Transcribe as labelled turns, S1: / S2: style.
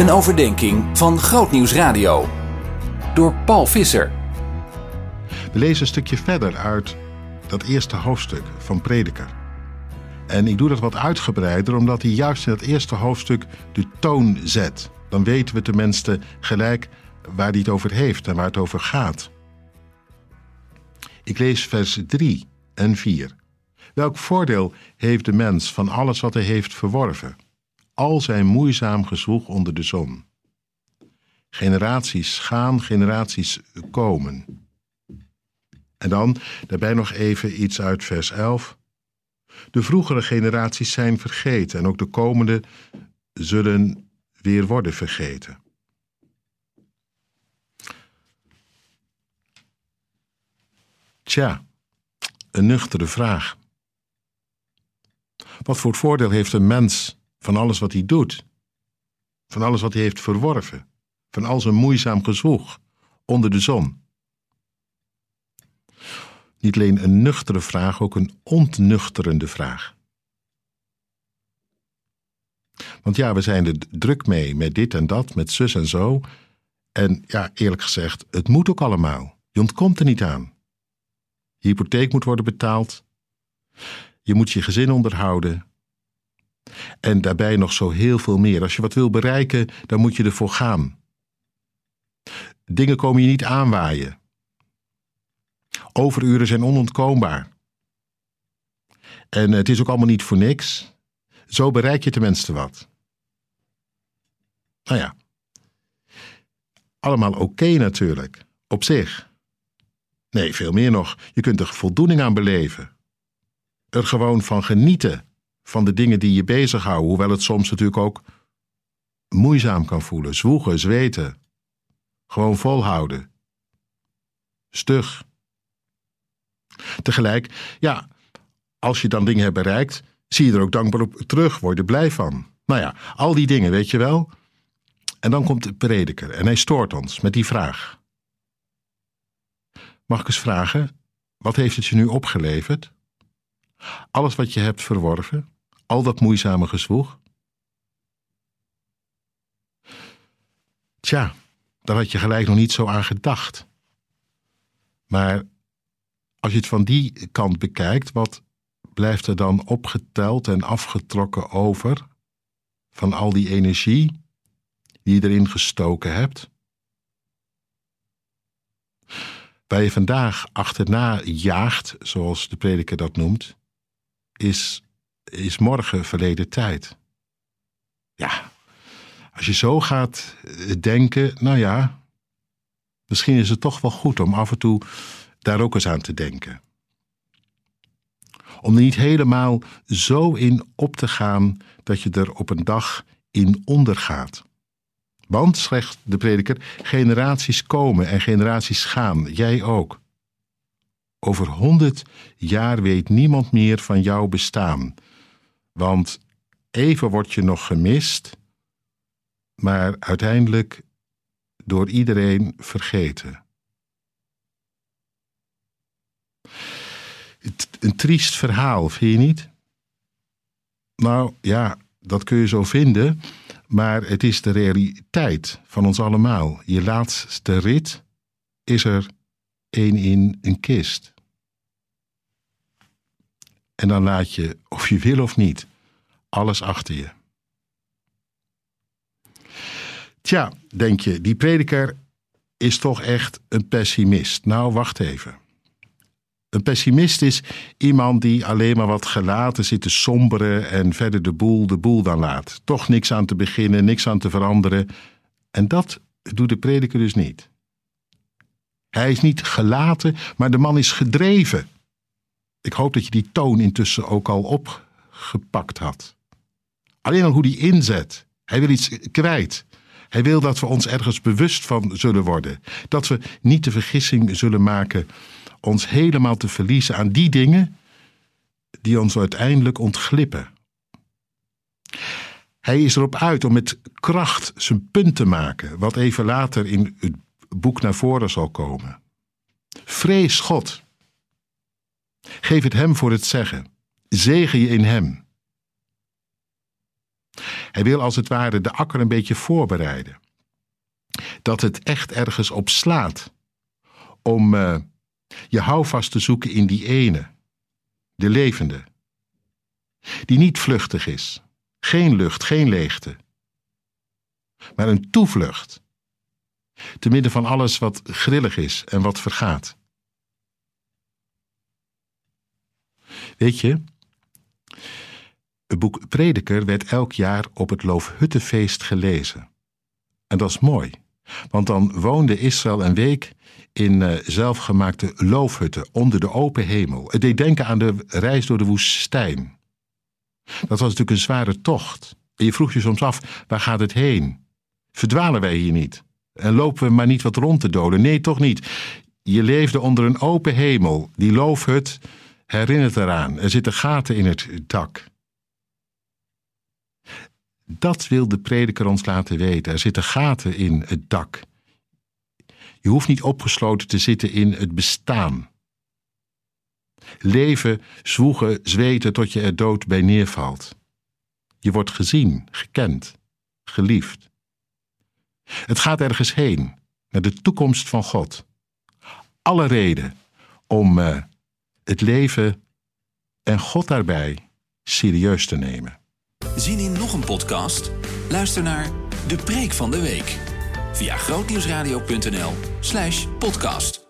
S1: Een overdenking van Grootnieuws Radio. Door Paul Visser.
S2: We lezen een stukje verder uit dat eerste hoofdstuk van Prediker. En ik doe dat wat uitgebreider, omdat hij juist in dat eerste hoofdstuk de toon zet. Dan weten we tenminste gelijk waar hij het over heeft en waar het over gaat. Ik lees vers 3 en 4. Welk voordeel heeft de mens van alles wat hij heeft verworven? Al zijn moeizaam gezwoeg onder de zon. Generaties gaan, generaties komen. En dan daarbij nog even iets uit vers 11. De vroegere generaties zijn vergeten en ook de komende zullen weer worden vergeten. Tja, een nuchtere vraag. Wat voor voordeel heeft een mens van alles wat hij doet? Van alles wat hij heeft verworven? Van al zijn moeizaam gezwoeg onder de zon? Niet alleen een nuchtere vraag, ook een ontnuchterende vraag. Want ja, we zijn er druk mee met dit en dat, met zus en zo. En ja, eerlijk gezegd, het moet ook allemaal. Je ontkomt er niet aan. Je hypotheek moet worden betaald. Je moet je gezin onderhouden. En daarbij nog zo heel veel meer. Als je wat wil bereiken, dan moet je ervoor gaan. Dingen komen je niet aanwaaien. Overuren zijn onontkoombaar. En het is ook allemaal niet voor niks. Zo bereik je tenminste wat. Nou ja. Allemaal oké natuurlijk, op zich. Nee, veel meer nog. Je kunt er voldoening aan beleven. Er gewoon van genieten van de dingen die je bezighouden, hoewel het soms natuurlijk ook moeizaam kan voelen. Zwoegen, zweten. Gewoon volhouden. Stug. Tegelijk, ja, als je dan dingen hebt bereikt, zie je er ook dankbaar op terug, word je er blij van. Nou ja, al die dingen, weet je wel. En dan komt de prediker en hij stoort ons met die vraag. Mag ik eens vragen, wat heeft het je nu opgeleverd? Alles wat je hebt verworven, al dat moeizame gezwoeg? Tja, daar had je gelijk nog niet zo aan gedacht. Maar als je het van die kant bekijkt, wat blijft er dan opgeteld en afgetrokken over van al die energie die je erin gestoken hebt? Waar je vandaag achterna jaagt, zoals de prediker dat noemt, is, is morgen verleden tijd. Ja, als je zo gaat denken, nou ja, misschien is het toch wel goed om af en toe daar ook eens aan te denken. Om er niet helemaal zo in op te gaan dat je er op een dag in ondergaat. Want, zegt de prediker, generaties komen en generaties gaan, jij ook. Over honderd jaar weet niemand meer van jouw bestaan. Want even word je nog gemist, maar uiteindelijk door iedereen vergeten. Een triest verhaal, vind je niet? Nou ja, dat kun je zo vinden, maar het is de realiteit van ons allemaal. Je laatste rit is er één in een kist. En dan laat je, je wil of niet, alles achter je. Tja, denk je, die prediker is toch echt een pessimist. Nou, wacht even. Een pessimist is iemand die alleen maar wat gelaten zit te somberen en verder de boel de boel dan laat. Toch niks aan te beginnen, niks aan te veranderen. En dat doet de prediker dus niet. Hij is niet gelaten, maar de man is gedreven. Ik hoop dat je die toon intussen ook al opgepakt had. Alleen al hoe die inzet. Hij wil iets kwijt. Hij wil dat we ons ergens bewust van zullen worden. Dat we niet de vergissing zullen maken ons helemaal te verliezen aan die dingen die ons uiteindelijk ontglippen. Hij is erop uit om met kracht zijn punt te maken, wat even later in het boek naar voren zal komen. Vrees God. Geef het Hem voor het zeggen. Zegen je in Hem. Hij wil als het ware de akker een beetje voorbereiden. Dat het echt ergens op slaat om uh, je houvast te zoeken in die ene, de levende, die niet vluchtig is, geen lucht, geen leegte, maar een toevlucht, te midden van alles wat grillig is en wat vergaat. Weet je, het boek Prediker werd elk jaar op het Loofhuttenfeest gelezen. En dat is mooi, want dan woonde Israël een week in uh, zelfgemaakte loofhutten onder de open hemel. Het deed denken aan de reis door de woestijn. Dat was natuurlijk een zware tocht. En je vroeg je soms af, waar gaat het heen? Verdwalen wij hier niet? En lopen we maar niet wat rond te dolen? Nee, toch niet. Je leefde onder een open hemel. Die loofhut herinnert eraan. Er zitten gaten in het dak. Dat wil de prediker ons laten weten. Er zitten gaten in het dak. Je hoeft niet opgesloten te zitten in het bestaan. Leven, zwoegen, zweten tot je er dood bij neervalt. Je wordt gezien, gekend, geliefd. Het gaat ergens heen, naar de toekomst van God. Alle reden om uh, het leven en God daarbij serieus te nemen.
S1: Zien in nog een podcast? Luister naar De Preek van de Week via grootnieuwsradio.nl/podcast.